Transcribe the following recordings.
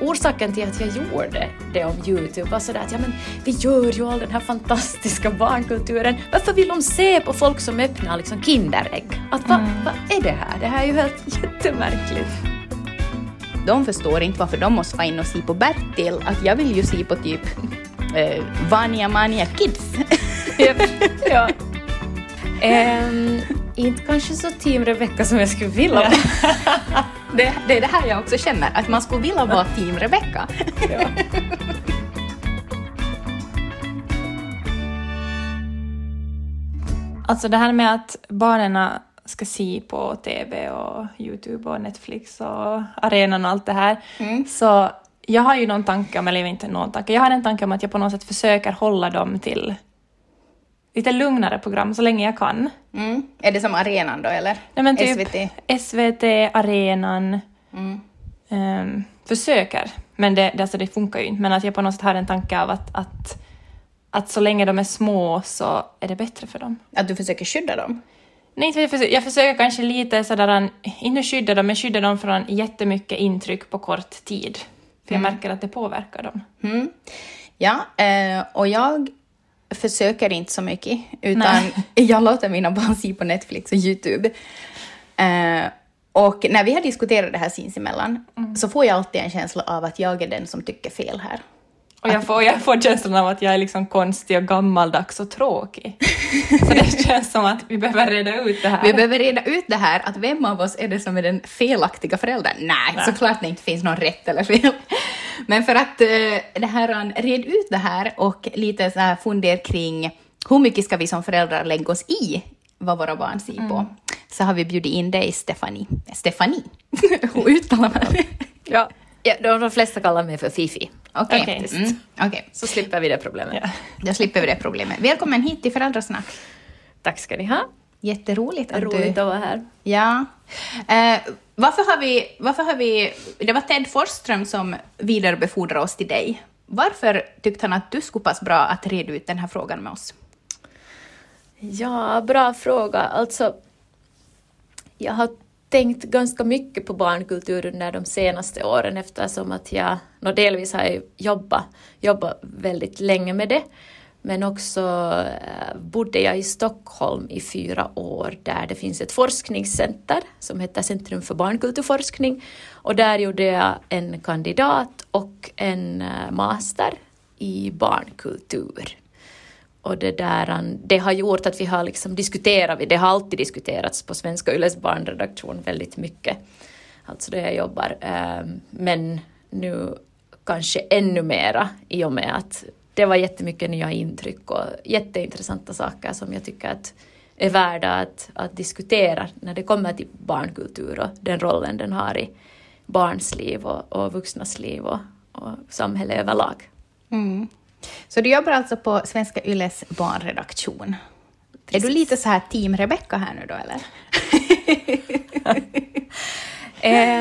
orsaken till att jag gjorde det om Youtube var sådär att ja men vi gör ju all den här fantastiska barnkulturen. Varför vill de se på folk som öppnar liksom Kinderägg? Att vad, mm. vad är det här? Det här är ju helt jättemärkligt. De förstår inte varför de måste vara in och se på Bertil, att jag vill ju se på typ eh, Vania Mania Kids. ja. Um, inte kanske så Team Rebecca som jag skulle vilja. det, det är det här jag också känner, att man skulle vilja vara Team Rebecca. ja. Alltså det här med att barnen ska se på TV och Youtube och Netflix och arenan och allt det här. Mm. Så jag har ju någon tanke om, eller inte någon tanke, jag har en tanke om att jag på något sätt försöker hålla dem till lite lugnare program så länge jag kan. Mm. Är det som arenan då eller? Nej, men typ SVT? SVT, arenan. Mm. Um, försöker, men det, det, alltså det funkar ju inte. Men att jag på något sätt har en tanke av att, att, att så länge de är små så är det bättre för dem. Att du försöker skydda dem? Nej, jag försöker, jag försöker kanske lite sådär, inte skydda dem, men skydda dem från jättemycket intryck på kort tid. För jag mm. märker att det påverkar dem. Mm. Ja, eh, och jag försöker inte så mycket, utan jag låter mina barn se på Netflix och YouTube. Eh, och när vi har diskuterat det här sinsemellan mm. så får jag alltid en känsla av att jag är den som tycker fel här. Och jag får, jag får känslan av att jag är liksom konstig och gammaldags och tråkig. Så det känns som att vi behöver reda ut det här. Vi behöver reda ut det här, att vem av oss är det som är den felaktiga föräldern? Nej, Nej. såklart det inte finns någon rätt eller fel. Men för att uh, det här, red ut det här och lite så här funder kring hur mycket ska vi som föräldrar lägga oss i vad våra barn ser på, mm. så har vi bjudit in dig, Stefanie. Stefanie, hur uttalar man det? Ja. Ja, de flesta kallar mig för Fifi. Okej, okay. mm. okay. så slipper vi det problemet. Ja. Då slipper vi det problemet. Välkommen hit till Föräldrasnack. Tack ska ni ha. Jätteroligt att Roligt du... att vara här. Ja. Eh, varför, har vi, varför har vi... Det var Ted Forsström som vidarebefordrade oss till dig. Varför tyckte han att du skulle passa bra att reda ut den här frågan med oss? Ja, bra fråga. Alltså, jag har tänkt ganska mycket på barnkultur under de senaste åren eftersom att jag, no, delvis har jag jobbat, jobbat väldigt länge med det, men också eh, bodde jag i Stockholm i fyra år där det finns ett forskningscenter som heter Centrum för barnkulturforskning och där gjorde jag en kandidat och en eh, master i barnkultur. Och det, där, det har gjort att vi har liksom diskuterat, det har alltid diskuterats på Svenska Yles barnredaktion väldigt mycket, alltså där jag jobbar. Ehm, men nu kanske ännu mera i och med att det var jättemycket nya intryck och jätteintressanta saker som jag tycker att är värda att, att diskutera när det kommer till barnkultur och den rollen den har i barns liv och, och vuxnas liv och, och samhälle överlag. Mm. Så du jobbar alltså på Svenska Yles barnredaktion. Precis. Är du lite så här team Rebecca här nu då, eller?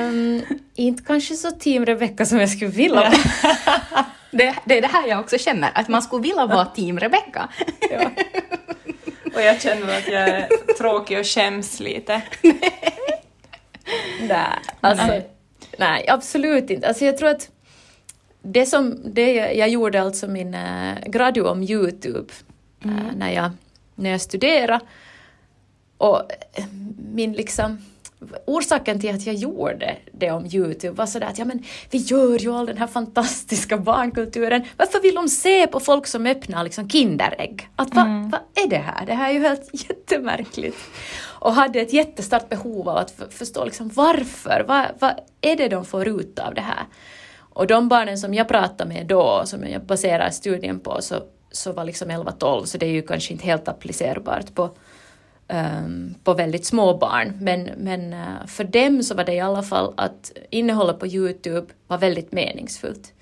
um, inte kanske så team Rebecca som jag skulle vilja vara. det, det är det här jag också känner, att man skulle vilja vara team Rebecca. ja. Och jag känner att jag är tråkig och skäms lite. nej, alltså, nej, absolut inte. Alltså jag tror att det, som, det jag gjorde alltså min äh, gradu om Youtube äh, mm. när, jag, när jag studerade. Och äh, min liksom orsaken till att jag gjorde det om Youtube var sådär att ja men vi gör ju all den här fantastiska barnkulturen. Varför vill de se på folk som öppnar liksom Kinderägg? Att vad mm. va är det här? Det här är ju helt jättemärkligt. Och hade ett jättestarkt behov av att förstå liksom varför. Vad va är det de får ut av det här? Och de barnen som jag pratade med då, som jag baserar studien på, så, så var liksom 11-12, så det är ju kanske inte helt applicerbart på, um, på väldigt små barn. Men, men uh, för dem så var det i alla fall att innehållet på Youtube var väldigt meningsfullt.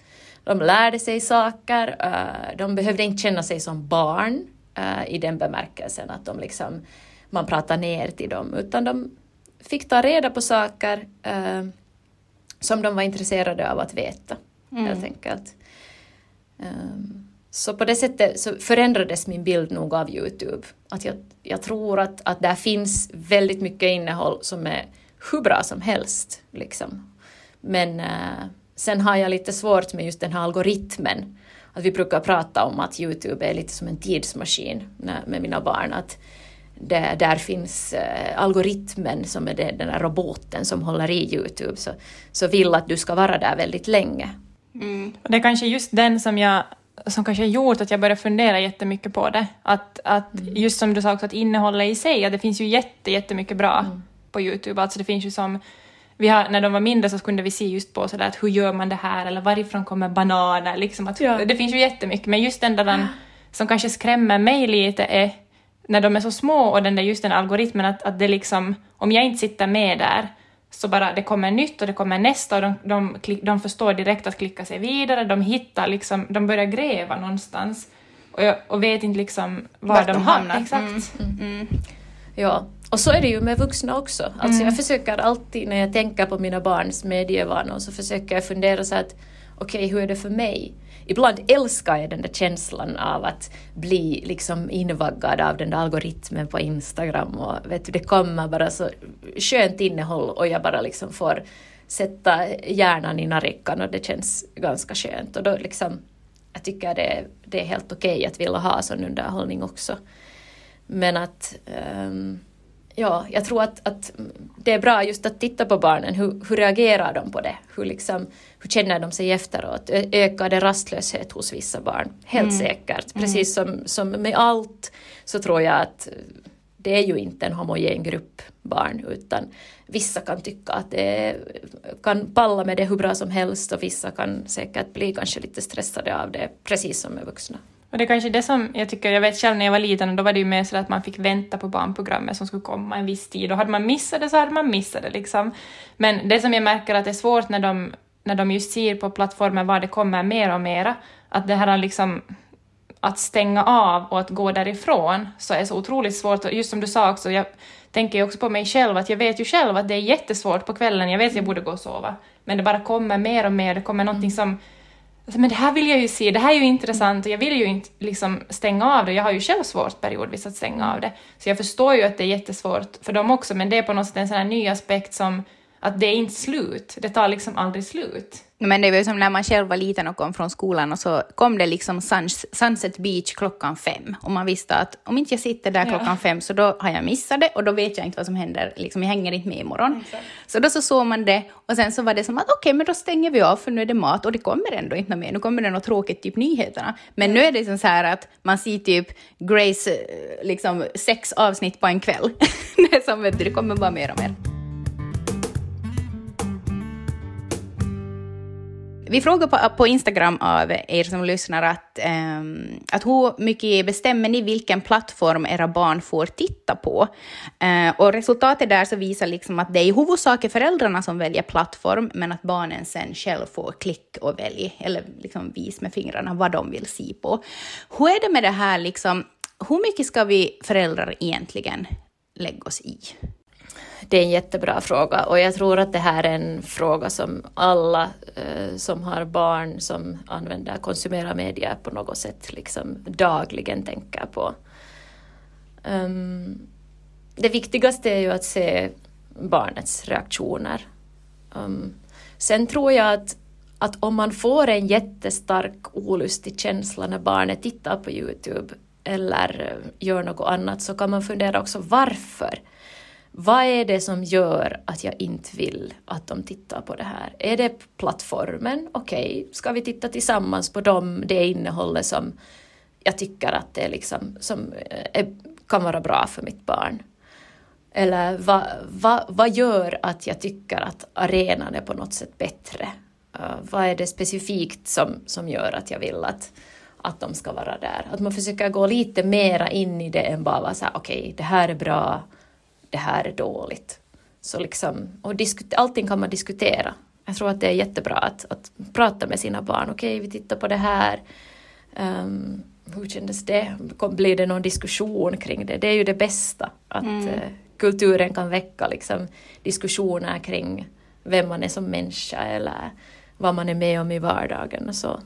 De lärde sig saker, uh, de behövde inte känna sig som barn uh, i den bemärkelsen att de liksom, man pratar ner till dem, utan de fick ta reda på saker ehm, som de var intresserade av att veta, mm. helt enkelt. Um, så på det sättet så förändrades min bild nog av Youtube. Att jag, jag tror att, att där finns väldigt mycket innehåll som är hur bra som helst. Liksom. Men, uh, sen har jag lite svårt med just den här algoritmen. Att vi brukar prata om att Youtube är lite som en tidsmaskin med mina barn. Att det, där finns äh, algoritmen som är det, den där roboten som håller i Youtube, så, så vill att du ska vara där väldigt länge. Mm. Och det är kanske just den som jag som kanske har gjort att jag började fundera jättemycket på det. Att, att mm. just som du sa också, att innehållet i sig, att det finns ju jätte, jättemycket bra mm. på Youtube. Alltså det finns ju som, vi har, när de var mindre så kunde vi se just på sådär att hur gör man det här eller varifrån kommer bananer, liksom att, ja. det finns ju jättemycket, men just den där som kanske skrämmer mig lite är när de är så små och den där just den algoritmen att, att det liksom, om jag inte sitter med där så bara det kommer nytt och det kommer nästa och de, de, de förstår direkt att klicka sig vidare, de hittar liksom, de börjar gräva någonstans och, jag, och vet inte liksom var Vart de, de hamnar. Exakt. Mm, mm, mm. Ja, och så är det ju med vuxna också. Alltså jag mm. försöker alltid när jag tänker på mina barns medievanor så försöker jag fundera så att okej, okay, hur är det för mig? ibland älskar jag den där känslan av att bli liksom invaggad av den där algoritmen på Instagram och vet du, det kommer bara så skönt innehåll och jag bara liksom får sätta hjärnan i narrikan och det känns ganska skönt och då liksom jag tycker det, det är helt okej okay att vilja ha sån underhållning också. Men att um, ja, jag tror att, att det är bra just att titta på barnen. Hur, hur reagerar de på det? Hur, liksom, hur känner de sig efteråt? Ökar det rastlöshet hos vissa barn? Helt mm. säkert. Mm. Precis som, som med allt så tror jag att det är ju inte en homogen grupp barn utan vissa kan tycka att det kan palla med det hur bra som helst och vissa kan säkert bli kanske lite stressade av det, precis som med vuxna. Och det är kanske det som jag tycker, jag vet själv när jag var liten, då var det ju mer så att man fick vänta på barnprogrammet som skulle komma en viss tid och hade man missat det så hade man missat det liksom. Men det som jag märker att det är svårt när de, när de just ser på plattformen var det kommer mer och mera, att det här liksom att stänga av och att gå därifrån så är så otroligt svårt. Och just som du sa också, jag tänker ju också på mig själv, att jag vet ju själv att det är jättesvårt på kvällen, jag vet att jag borde gå och sova, men det bara kommer mer och mer, det kommer någonting som Alltså, men det här vill jag ju se, det här är ju intressant och jag vill ju inte liksom stänga av det. Jag har ju själv svårt periodvis att stänga av det. Så jag förstår ju att det är jättesvårt för dem också, men det är på något sätt en sån här ny aspekt som att det är inte slut. Det tar liksom aldrig slut. Men det var ju som när man själv var liten och kom från skolan och så kom det liksom Sunset Beach klockan fem och man visste att om inte jag sitter där klockan ja. fem så då har jag missat det och då vet jag inte vad som händer, liksom, jag hänger inte med imorgon. Exakt. Så då så såg man det och sen så var det som att okej, okay, men då stänger vi av för nu är det mat och det kommer ändå inte mer, nu kommer det något tråkigt, typ nyheterna. Men nu är det som så här att man ser typ Grace, eh, liksom sex avsnitt på en kväll. det, är som, det kommer bara mer och mer. Vi frågar på, på, Instagram av er som lyssnar att, um, att hur mycket bestämmer ni vilken plattform era barn får titta på? Uh, och resultatet där så visar liksom att det är i huvudsak föräldrarna som väljer plattform, men att barnen sen själv får klick och välja, eller liksom vis med fingrarna vad de vill se på. Hur är det med det här, liksom, hur mycket ska vi föräldrar egentligen lägga oss i? Det är en jättebra fråga och jag tror att det här är en fråga som alla eh, som har barn som använder, konsumerar media på något sätt liksom dagligen tänker på. Um, det viktigaste är ju att se barnets reaktioner. Um, sen tror jag att, att om man får en jättestark olustig känsla när barnet tittar på Youtube eller eh, gör något annat så kan man fundera också varför vad är det som gör att jag inte vill att de tittar på det här? Är det plattformen? Okej, okay. ska vi titta tillsammans på dem, det innehållet som jag tycker att det liksom, som eh, är, kan vara bra för mitt barn? Eller vad, vad, vad gör att jag tycker att arenan är på något sätt bättre? Uh, vad är det specifikt som, som gör att jag vill att, att de ska vara där? Att man försöker gå lite mera in i det än bara vara så här, okej, okay, det här är bra, det här är dåligt. Så liksom, och allting kan man diskutera. Jag tror att det är jättebra att, att prata med sina barn. Okej, vi tittar på det här. Um, hur kändes det? Blir det någon diskussion kring det? Det är ju det bästa, att mm. uh, kulturen kan väcka liksom, diskussioner kring vem man är som människa eller vad man är med om i vardagen och så.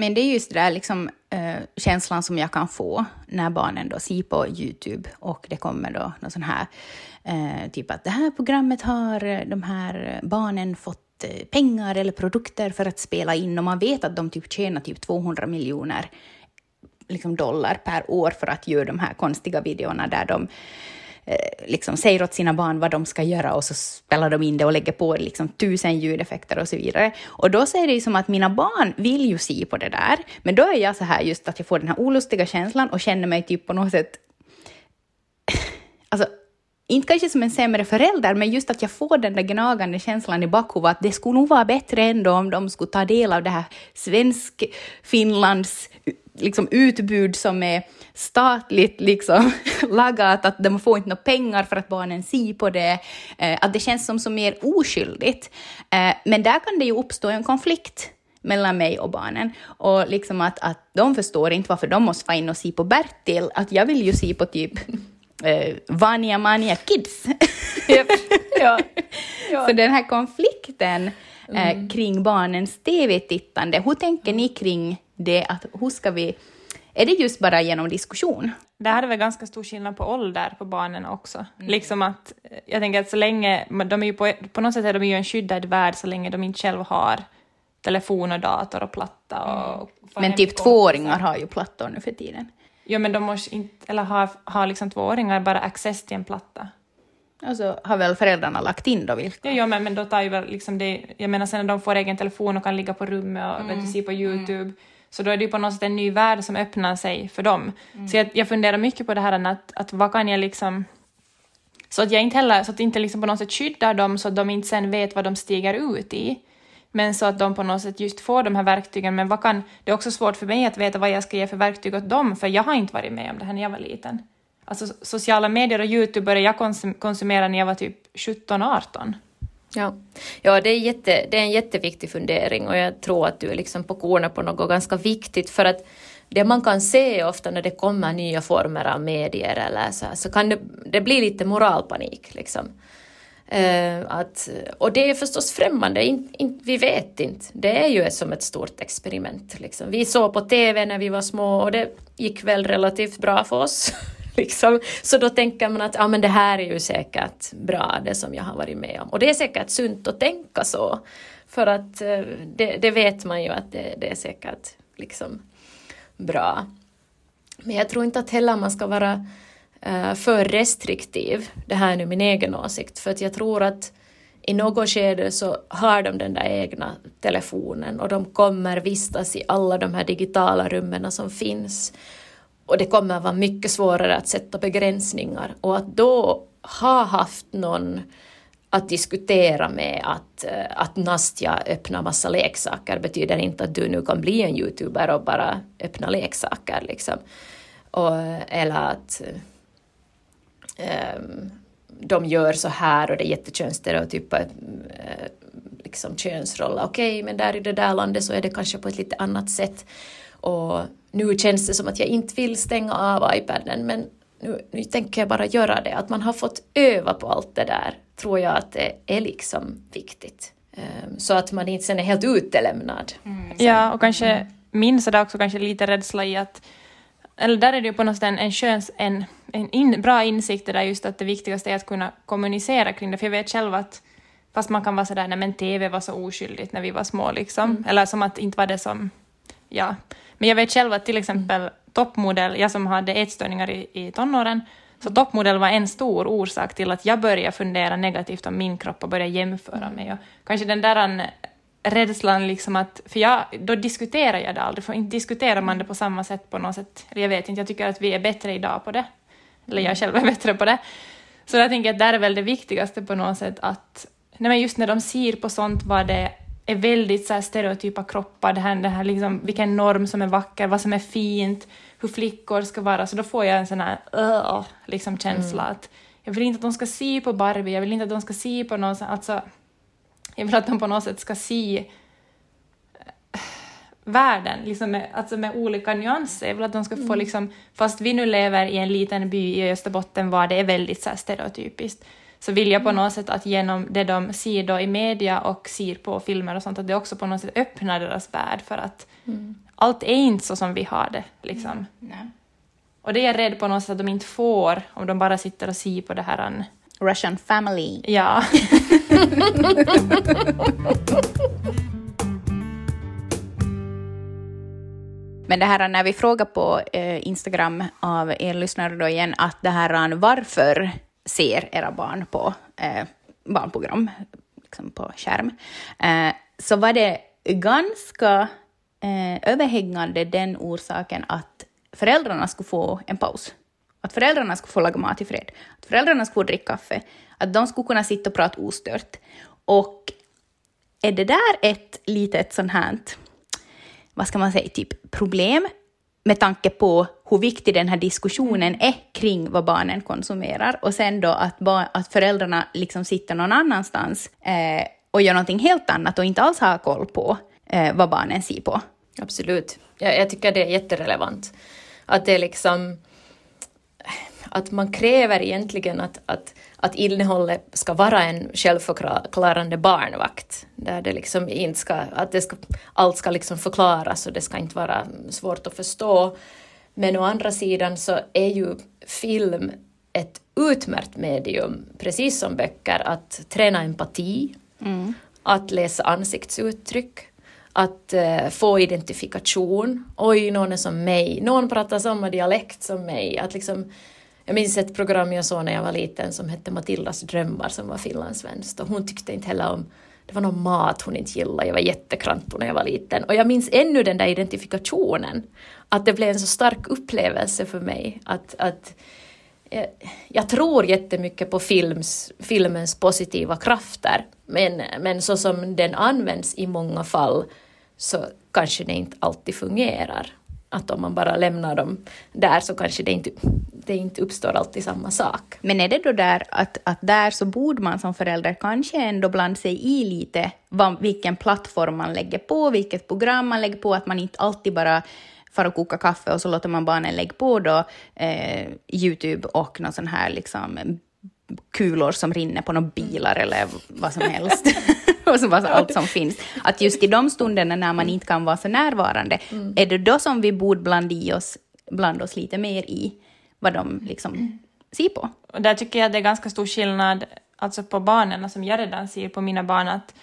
Men det är just det där liksom, uh, känslan som jag kan få när barnen då ser på Youtube och det kommer då någon sån här, uh, typ att det här programmet har eh, de här barnen fått pengar eller produkter för att spela in och man vet att de typ tjänar typ 200 miljoner liksom dollar per år för att göra de här konstiga videorna där de Eh, liksom säger åt sina barn vad de ska göra och så spelar de in det och lägger på liksom tusen ljudeffekter och så vidare. Och då säger det ju som att mina barn vill ju se på det där, men då är jag så här just att jag får den här olustiga känslan och känner mig typ på något sätt alltså inte kanske som en sämre förälder, men just att jag får den där gnagande känslan i bakhuvudet att det skulle nog vara bättre ändå om de skulle ta del av det här svensk-finlands liksom, utbud som är statligt liksom, lagat, att de får inte några pengar för att barnen ser på det, eh, att det känns som så mer oskyldigt. Eh, men där kan det ju uppstå en konflikt mellan mig och barnen. Och liksom att, att de förstår inte varför de måste vara in och se på Bertil, att jag vill ju se på typ eh, Vania Mania Kids. Yep. Ja. Ja. Så den här konflikten eh, Mm. kring barnens TV-tittande, hur tänker ni kring det? Att, hur ska vi, är det just bara genom diskussion? Det här är väl ganska stor skillnad på ålder på barnen också. Mm. Liksom att, eh, jag tänker att så länge, de är ju på, på något sätt är de ju en skyddad värld så länge de inte själva har telefon och dator och platta och... får Men typ tvååringar har ju plattor nu för tiden. Jo, men de måste inte, eller har, har liksom tvååringar bara access till en platta? Och så har väl föräldrarna lagt in då vilka. Ja, ja men, men då tar ju väl liksom det, jag menar sen när de får egen telefon och kan ligga på rummet och du, se på YouTube, så då är det ju på något sätt en ny värld som öppnar sig för dem. Så jag, jag funderar mycket på det här att, att vad kan jag liksom, så att jag inte heller, så att inte liksom på något sätt skyddar dem så att de inte sen vet vad de stiger ut i. Men så att de på något sätt just får de här verktygen. Men vad kan, det är också svårt för mig att veta vad jag ska ge för verktyg åt dem, för jag har inte varit med om det här när jag var liten. Alltså sociala medier och YouTube började jag konsum- konsumera när jag var typ 17-18. Ja, ja det, är jätte, det är en jätteviktig fundering och jag tror att du är liksom på kornet på något ganska viktigt för att det man kan se ofta när det kommer nya former av medier eller så, här, så kan det, det bli lite moralpanik. Liksom. Eh, att, och det är förstås främmande, in, in, vi vet inte. Det är ju som ett stort experiment. Liksom. Vi såg på TV när vi var små och det gick väl relativt bra för oss. liksom. Så då tänker man att ja, men det här är ju säkert bra, det som jag har varit med om. Och det är säkert sunt att tänka så. För att eh, det, det vet man ju att det, det är säkert liksom bra. Men jag tror inte att heller man ska vara eh, för restriktiv. Det här är nu min egen åsikt. För att jag tror att i något skede så har de den där egna telefonen och de kommer vistas i alla de här digitala rummen som finns. Och det kommer vara mycket svårare att sätta begränsningar. Och att då ha haft någon att diskutera med att, eh, att Nastja öppnar massa leksaker betyder inte att du nu kan bli en youtuber och bara öppna leksaker. Liksom. Och, eller att um, de gör så här och det är jättekönsstereotypa uh, eh, liksom könsroller. Okej, okay, men där i det där landet så är det kanske på ett lite annat sätt. Och nu känns det som att jag inte vill stänga av iPaden men nu, nu tänker jag bara göra det. Att man har fått öva på allt det där tror jag att det är liksom viktigt. Um, så att man inte sen är helt utelämnad. Mm. Ja, och kanske min sådär också kanske lite rädsla i att eller där är det ju på något sätt en, en, köns, en, en in, bra insikt där just att det viktigaste är att kunna kommunicera kring det. För jag vet själv att fast man kan vara sådär, nej men TV var så oskyldigt när vi var små liksom. Mm. Eller som att inte var det som, ja. Men jag vet själv att till exempel mm. toppmodell, jag som hade ätstörningar i, i tonåren, så toppmodell var en stor orsak till att jag började fundera negativt om min kropp och började jämföra mig. Och kanske den där rädslan liksom att, för jag, då diskuterar jag det aldrig, för inte diskuterar man det på samma sätt på något sätt, eller jag vet inte, jag tycker att vi är bättre idag på det, eller jag själv är bättre på det. Så jag tänker att där är väl det viktigaste på något sätt att, nej men just när de ser på sånt vad det är väldigt så här stereotypa kroppar, det här, det här liksom, vilken norm som är vacker, vad som är fint, hur flickor ska vara, så då får jag en sån här uh, liksom känsla mm. att jag vill inte att de ska se på Barbie, jag vill inte att de ska se på någon, alltså jag vill att de på något sätt ska se världen, liksom med, alltså med olika nyanser. Jag vill att de ska få, mm. liksom, fast vi nu lever i en liten by i Österbotten var det är väldigt så stereotypiskt, så vill jag på något sätt att genom det de ser då i media och ser på filmer och sånt, att det också på något sätt öppnar deras värld för att mm. allt är inte så som vi har det. Liksom. Mm. Och det är jag rädd på något sätt att de inte får om de bara sitter och ser på det här. Russian family. Ja. Men det här när vi frågar på eh, Instagram av er lyssnare då igen att det här varför ser era barn på eh, barnprogram liksom på skärm, eh, så var det ganska eh, överhängande den orsaken att föräldrarna skulle få en paus. Att föräldrarna skulle få laga mat i fred, att föräldrarna skulle få dricka kaffe, att de skulle kunna sitta och prata ostört. Och är det där ett litet sånt här, vad ska man säga, typ problem med tanke på hur viktig den här diskussionen är kring vad barnen konsumerar och sen då att, att föräldrarna liksom sitter någon annanstans eh, och gör någonting helt annat och inte alls har koll på eh, vad barnen ser på. Absolut. Jag, jag tycker det är jätterelevant. Att det är liksom att man kräver egentligen att, att, att innehållet ska vara en självförklarande barnvakt. Där det liksom inte ska, att det ska, allt ska liksom förklaras och det ska inte vara svårt att förstå. Men å andra sidan så är ju film ett utmärkt medium, precis som böcker, att träna empati, mm. att läsa ansiktsuttryck, att uh, få identifikation. Oj, någon är som mig. Någon pratar samma dialekt som mig. Att liksom, jag minns ett program jag såg när jag var liten som hette Matildas drömmar som var finlandssvenskt och hon tyckte inte heller om det var någon mat hon inte gillade, jag var jättekrantig när jag var liten. Och jag minns ännu den där identifikationen, att det blev en så stark upplevelse för mig. Att, att jag, jag tror jättemycket på films, filmens positiva krafter, men, men så som den används i många fall så kanske det inte alltid fungerar. Att om man bara lämnar dem där så kanske det inte, det inte uppstår alltid samma sak. Men är det då där att, att där så borde man som förälder kanske ändå blanda sig i lite vad, vilken plattform man lägger på, vilket program man lägger på, att man inte alltid bara far och kokar kaffe och så låter man barnen lägga på då eh, Youtube och någon sån här liksom kulor som rinner på några bilar eller vad som helst. och så bara allt som finns. Att just i de stunderna när man inte kan vara så närvarande, mm. är det då som vi borde blanda, i oss, blanda oss lite mer i vad de liksom ser på? Och där tycker jag det är ganska stor skillnad alltså på barnen, som jag redan ser på mina barn, att,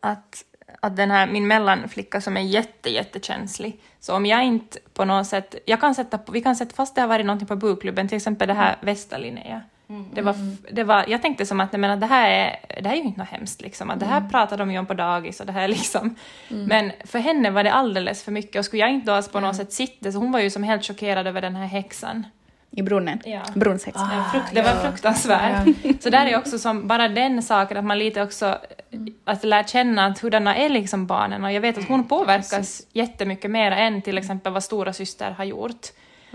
att, att den här, min mellanflicka som är jätte, jättekänslig, så om jag inte på något sätt, jag kan sätta på, vi kan sätta fast det har varit någonting på bokklubben, till exempel det här Västa Linnea, Mm. Det var, det var, jag tänkte som att nej, men det, här är, det här är ju inte något hemskt, liksom. att det här mm. pratar de ju om på dagis och det här liksom. Mm. Men för henne var det alldeles för mycket och skulle jag inte då på något sätt sitta, så hon var ju som helt chockerad över den här häxan. I brunnen? Ja. Brunnshäxan. Ah, frukt, det var ja. fruktansvärt. Ja. Så där är också som, bara den saken att man lite också att lära känna att hurdana är liksom barnen och jag vet att hon mm, påverkas jättemycket mer än till exempel vad stora syster har gjort.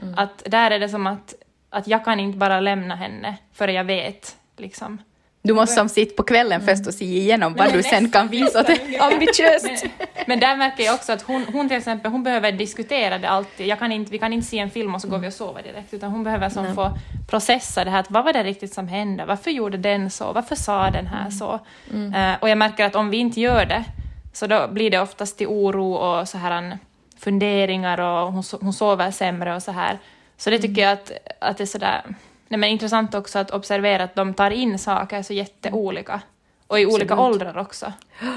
Mm. Att där är det som att att jag kan inte bara lämna henne före jag vet. Liksom. Du måste som sitta på kvällen först och se igenom vad du sen kan visa. Det ambitiöst. Men, men där märker jag också att hon, hon till exempel hon behöver diskutera det alltid. Jag kan inte, vi kan inte se en film och så går vi och sover direkt, utan hon behöver som få processa det här. Att vad var det riktigt som hände? Varför gjorde den så? Varför sa den här mm. så? Mm. Uh, och jag märker att om vi inte gör det, så då blir det oftast till oro och så här funderingar och hon, hon sover sämre och så här. Så det tycker jag att, att det är sådär, nej men intressant också att observera att de tar in saker så jätteolika. Och i olika åldrar också.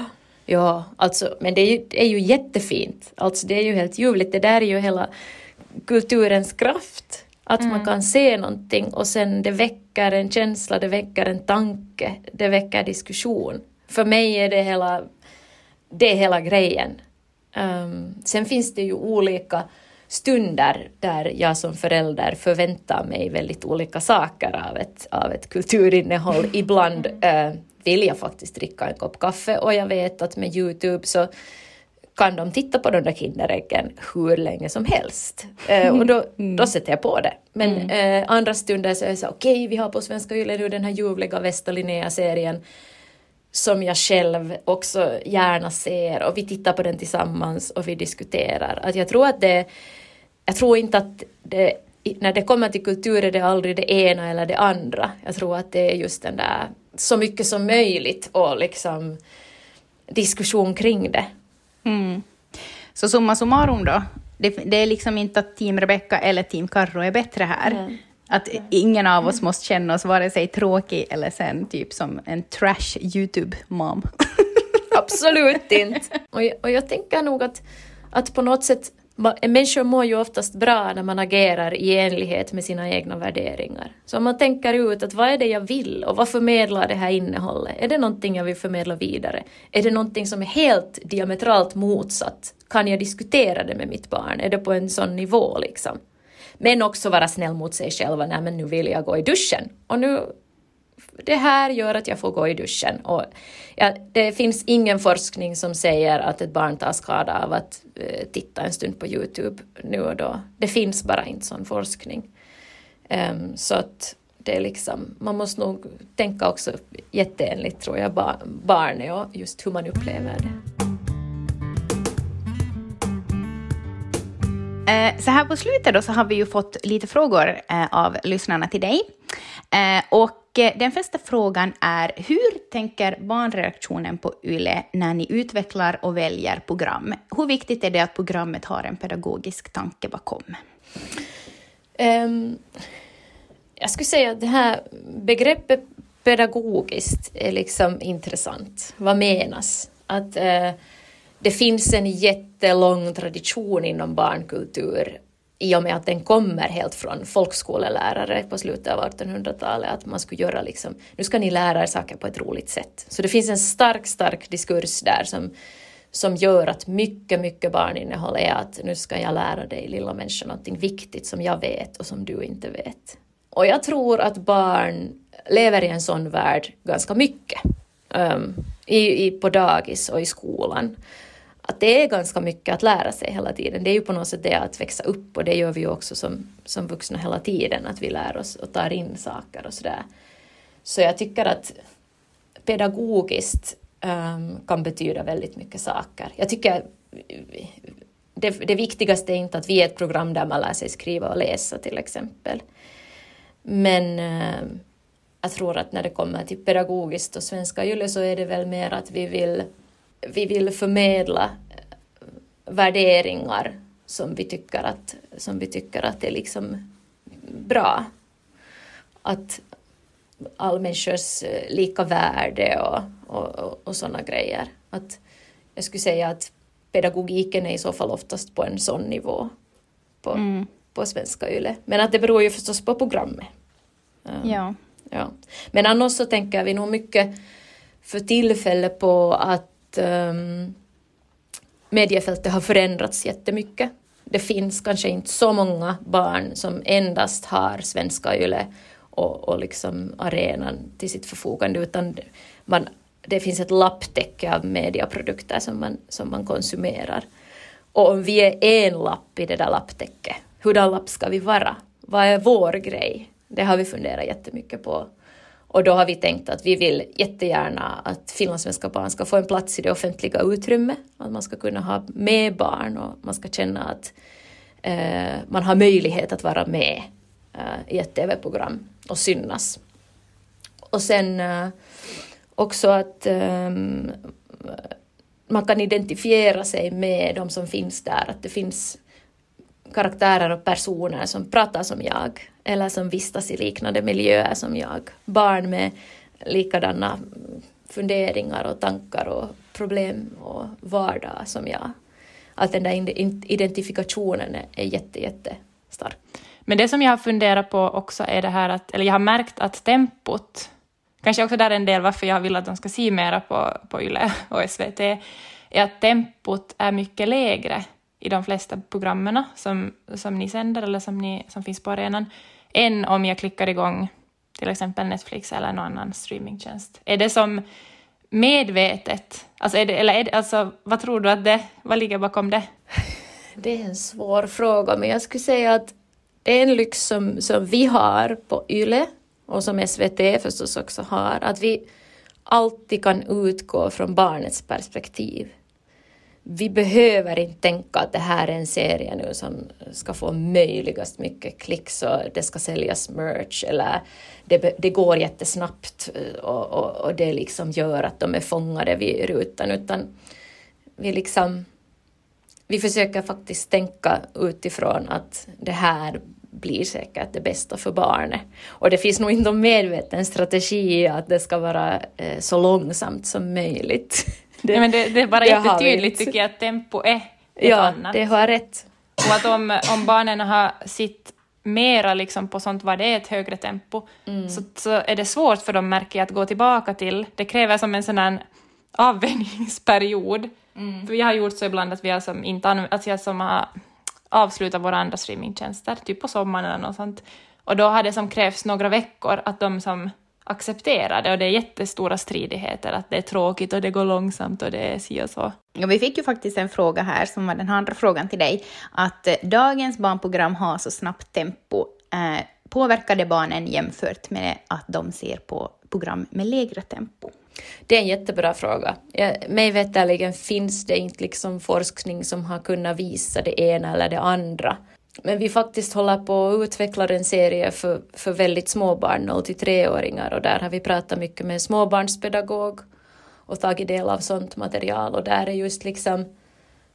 Ja, alltså, men det är, ju, det är ju jättefint. Alltså det är ju helt ljuvligt. Det där är ju hela kulturens kraft. Att mm. man kan se någonting och sen det väcker en känsla, det väcker en tanke, det väcker diskussion. För mig är det hela, det är hela grejen. Um, sen finns det ju olika stunder där jag som förälder förväntar mig väldigt olika saker av ett, av ett kulturinnehåll. Ibland äh, vill jag faktiskt dricka en kopp kaffe och jag vet att med Youtube så kan de titta på de där Kinderäggen hur länge som helst. Eh, och då, mm. då sätter jag på det. Men mm. eh, andra stunder så är det så okej, okay, vi har på Svenska Yle nu den här ljuvliga Västa Linnea-serien som jag själv också gärna ser och vi tittar på den tillsammans och vi diskuterar. Att jag tror att det jag tror inte att det, när det kommer till kultur är det aldrig det ena eller det andra. Jag tror att det är just den där så mycket som möjligt och liksom diskussion kring det. Mm. Så summa summarum då, det, det, är liksom inte att team Rebecca eller team Carro är bättre här. Mm. Att ingen av oss måste känna oss vare sig tråkig eller sen typ som en trash YouTube-mom. Absolut inte. Och jag, och jag tänker nog att, att på något sätt Människor mår ju oftast bra när man agerar i enlighet med sina egna värderingar. Så om man tänker ut att vad är det jag vill och vad förmedlar det här innehållet? Är det någonting jag vill förmedla vidare? Är det någonting som är helt diametralt motsatt? Kan jag diskutera det med mitt barn? Är det på en sån nivå liksom? Men också vara snäll mot sig själv. Nej men nu vill jag gå i duschen. Och nu det här gör att jag får gå i duschen. Och ja, det finns ingen forskning som säger att ett barn tar skada av att eh, titta en stund på Youtube nu och då. Det finns bara inte sån forskning. Um, så att det är liksom, man måste nog tänka också jätteenligt tror jag, bar barnet och just hur man upplever det. Eh, så här på slutet då så har vi ju fått lite frågor eh, av lyssnarna till dig. Eh, och den första frågan är, hur tänker barnreaktionen på YLE när ni utvecklar och väljer program? Hur viktigt är det att programmet har en pedagogisk tanke bakom? Um, jag skulle säga att det här begreppet pedagogiskt är liksom intressant. Vad menas? Att uh, det finns en jättelång tradition inom barnkultur i och med att den kommer helt från folkskolelärare på slutet av 1800-talet, att man skulle göra liksom, nu ska ni lära er saker på ett roligt sätt. Så det finns en stark, stark diskurs där som, som gör att mycket, mycket barninnehåll är att nu ska jag lära dig, lilla människa, någonting viktigt som jag vet och som du inte vet. Och jag tror att barn lever i en sån värld ganska mycket. Um, i, i, på dagis och i skolan att det är ganska mycket att lära sig hela tiden. Det är ju på något sätt det att växa upp och det gör vi ju också som, som vuxna hela tiden, att vi lär oss och tar in saker och sådär. Så jag tycker att pedagogiskt um, kan betyda väldigt mycket saker. Jag tycker det, det viktigaste är inte att vi är ett program där man lär sig skriva och läsa till exempel. Men um, jag tror att när det kommer till pedagogiskt och svenska yle så är det väl mer att vi vill vi vill förmedla eh, värderingar som vi tycker att, som vi tycker att är liksom bra. Att all människors eh, lika värde och, och, och, och sådana grejer. Att jag skulle säga att pedagogiken är i så fall oftast på en sån nivå på, mm. på svenska YLE. Men att det beror ju förstås på programmet. Ja ja. Men annars så tänker vi nog mycket för tillfället på att ehm, um, mediefältet har förändrats jättemycket. Det finns kanske inte så många barn som endast har svenska YLE och, och liksom arenan till sitt förfogande, utan man, det finns ett lapptäcke av mediaprodukter som man, som man konsumerar. Och om vi är en lapp i det där lapptäcket, hurdan lapp ska vi vara? Vad är vår grej? Det har vi funderat jättemycket på. Och då har vi tänkt att vi vill jättegärna att finlandssvenska barn ska få en plats i det offentliga utrymmet, att man ska kunna ha med barn och man ska känna att eh, man har möjlighet att vara med eh, i ett TV-program och synas. Och sen eh, också att ehm, man kan identifiera sig med de som finns där, att det finns karaktärer och personer som pratar som jag eller som vistas i liknande miljöer som jag. Barn med likadana funderingar och tankar och problem och vardag som jag. Att den där identifikationen är jätte, jätte stark. Men det som jag har funderat på också är det här att, eller jag har märkt att tempot, kanske också där en del varför jag vill att de ska se mera på, på YLE och SVT, är att tempot är mycket lägre i de flesta programmen som, som ni sänder eller som, ni, som finns på arenan, än om jag klickar igång till exempel Netflix eller någon annan streamingtjänst. Är det som medvetet? Alltså, är det, eller är det, alltså, vad tror du att det, vad ligger bakom det? Det är en svår fråga, men jag skulle säga att det är en lyx som, som vi har på YLE och som SVT förstås också har, att vi alltid kan utgå från barnets perspektiv vi behöver inte tänka att det här är en serie nu som ska få möjligast mycket klicks och det ska säljas merch eller det, det går jättesnabbt eh, och, och, och det liksom gör att de är fångade vid rutan utan vi liksom vi försöker faktiskt tänka utifrån att det här blir säkert det bästa för barnet. Och det finns nog inte någon medveten strategi att det ska vara eh, så långsamt som möjligt. Det, Nej, men det, det är bara jättetydligt tycker jag att tempo är ett ja, annat. det har rätt. Och att om, om barnen har sitt mera liksom på sånt vad det är ett högre tempo, mm. så, så är det svårt för dem märker jag att gå tillbaka till. Det kräver som en sån här avvänjningsperiod. Mm. För vi har gjort så ibland att vi har som inte att jag som har avslutat våra andra streamingtjänster, typ på sommaren eller något sånt. Och då har det som krävs några veckor att de som accepterar det och det är jättestora stridigheter, att det är tråkigt och det går långsamt och det är si och så. Ja, vi fick ju faktiskt en fråga här, som var den andra frågan till dig, att eh, dagens barnprogram har så snabbt tempo. Eh, påverkar det barnen jämfört med att de ser på program med lägre tempo? Det är en jättebra fråga. Jag, mig veterligen finns det inte liksom forskning som har kunnat visa det ena eller det andra. Men vi faktiskt håller på att utveckla en serie för, för väldigt små barn, 0 till 3-åringar, och där har vi pratat mycket med en småbarnspedagog och tagit del av sånt material och där är just liksom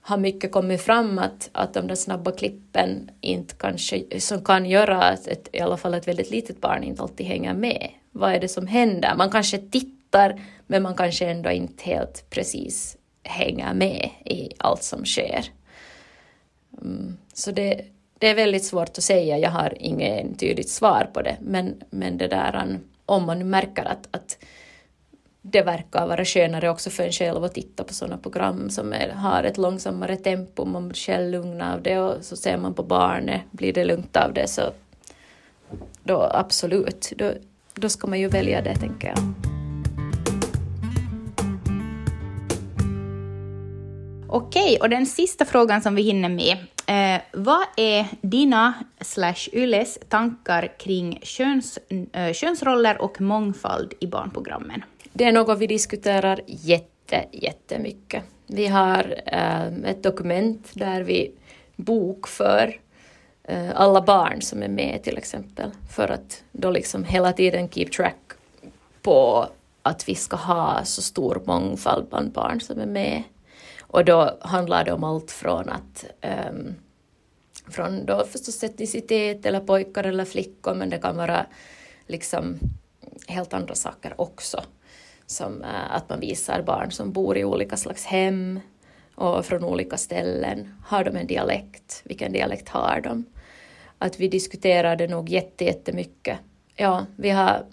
har mycket kommit fram att, att de där snabba klippen inte kanske, som kan göra att ett, i alla fall ett väldigt litet barn inte alltid hänger med. Vad är det som händer? Man kanske tittar men man kanske ändå inte helt precis hänger med i allt som sker. Mm, så det, det är väldigt svårt att säga, jag har inget tydligt svar på det, men, men det där om man märker att, att det verkar vara skönare också för en själv att titta på sådana program som är, har ett långsammare tempo, man blir själv lugn av det och så ser man på barnet, blir det lugnt av det så då absolut, då, då ska man ju välja det tänker jag. Okej, och den sista frågan som vi hinner med. Eh, vad är dina slash Yles tankar kring köns, eh, könsroller och mångfald i barnprogrammen? Det är något vi diskuterar jätte, jättemycket. Vi har eh, ett dokument där vi bokför eh, alla barn som är med till exempel, för att då liksom hela tiden keep track på att vi ska ha så stor mångfald bland barn som är med och då handlar det om allt från att um, från då förstås etnicitet eller pojkar eller flickor, men det kan vara liksom helt andra saker också. Som uh, att man visar barn som bor i olika slags hem och från olika ställen. Har de en dialekt? Vilken dialekt har de? Att vi diskuterar det nog jättemycket. Ja, vi har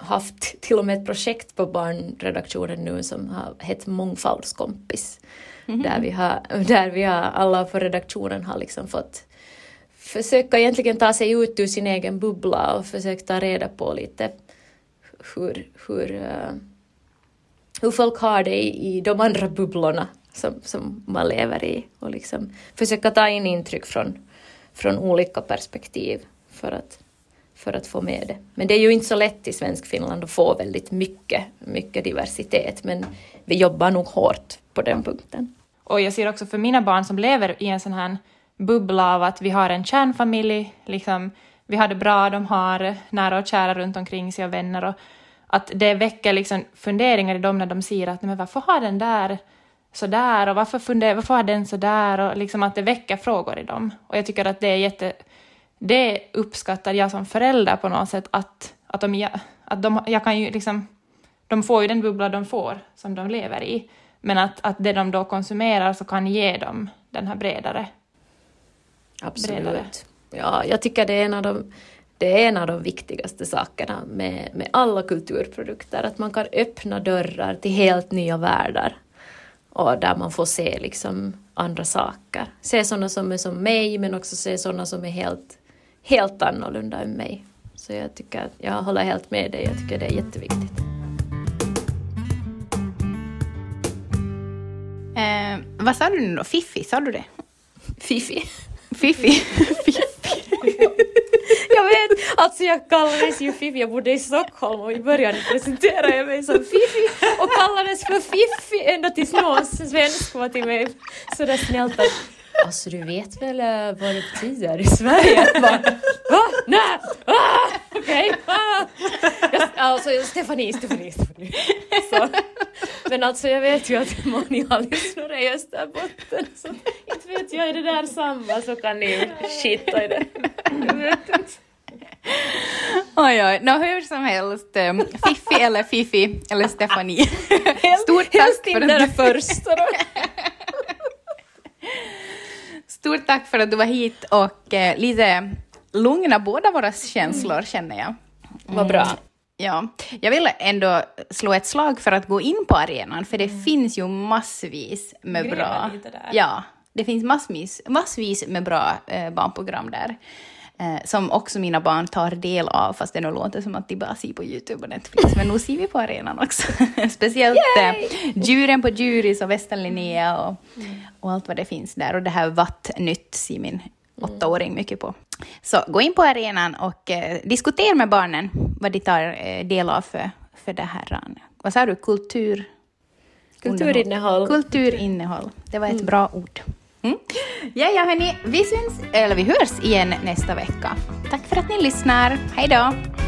haft till och med ett projekt på barnredaktionen nu som har hett Mångfaldskompis. Mm -hmm. där, vi har, där vi har, alla på redaktionen har liksom fått försöka egentligen ta sig ut ur sin egen bubbla och försöka ta reda på lite hur, hur, uh, hur folk har det i, i de andra bubblorna som, som man lever i och liksom försöka ta in intryck från, från olika perspektiv för att för att få med det. Men det är ju inte så lätt i svensk Finland att få väldigt mycket, mycket diversitet, men vi jobbar nog hårt på den punkten. Och jag ser också för mina barn som lever i en sån här bubbla av att vi har en kärnfamilj, liksom, vi har det bra, de har nära och kära runt omkring sig och vänner och att det väcker liksom funderingar i dem när de ser att men varför har den där så där och varför, funder, varför har den så där och liksom att det väcker frågor i dem. Och jag tycker att det är jätte det uppskattar jag som förälder på något sätt, att, att, de, att de, jag kan ju liksom, de får ju den bubbla de får som de lever i, men att, att det de då konsumerar så kan ge dem den här bredare. Absolut. Bredare. Ja, jag tycker det är en av de det är en av de viktigaste sakerna med, med alla kulturprodukter, att man kan öppna dörrar till helt nya världar och där man får se liksom andra saker. Se sådana som är som mig, men också se sådana som är helt helt annorlunda än mig. Så jag tycker att jag håller helt med dig, jag tycker det är jätteviktigt. Eh, vad sa du nu då? Fiffi, sa du det? Fifi. Fiffi. Fiffi. jag vet, alltså jag kallades ju Fifi, jag bodde i Stockholm och i början presenterade jag mig som Fifi och kallades för Fiffi ända tills någon svensk var till mig sådär snällt att Alltså du vet väl uh, vad det betyder i Sverige? Bara, Va? Nej! Ah, Okej! Okay. Ah. Alltså Stefanie, Stefanie, Stefanie. Så. Men alltså jag vet ju att många lyssnare i Österbotten så inte vet jag är det där samma så kan ni skita i det. Oj, oj. Nå, hur som helst, um, Fiffi eller Fifi eller Stefanie. Stort tack för att du, första då. Stort tack för att du var hit och eh, lite lugna båda våra känslor känner jag. Vad bra. Ja, jag vill ändå slå ett slag för att gå in på arenan, för det finns ju massvis med Gräva bra... Ja, det finns massvis, massvis med bra eh, barnprogram där. Eh, som också mina barn tar del av, fast det nog låter som att de bara ser på YouTube och Netflix. Men nu ser vi på arenan också. Speciellt eh, Djuren på Djuris och Västern Linnea och, och allt vad det finns där. Och det här Vattnytt ser min åttaåring mycket på. Så gå in på arenan och eh, diskutera med barnen vad de tar eh, del av för, för det här. Vad sa du? Kultur... Kulturinnehåll. Kulturinnehåll. Det var ett bra ord. Mm. Ja, ja, hörni. Vi syns, eller vi hörs igen nästa vecka. Tack för att ni lyssnar. Hej då!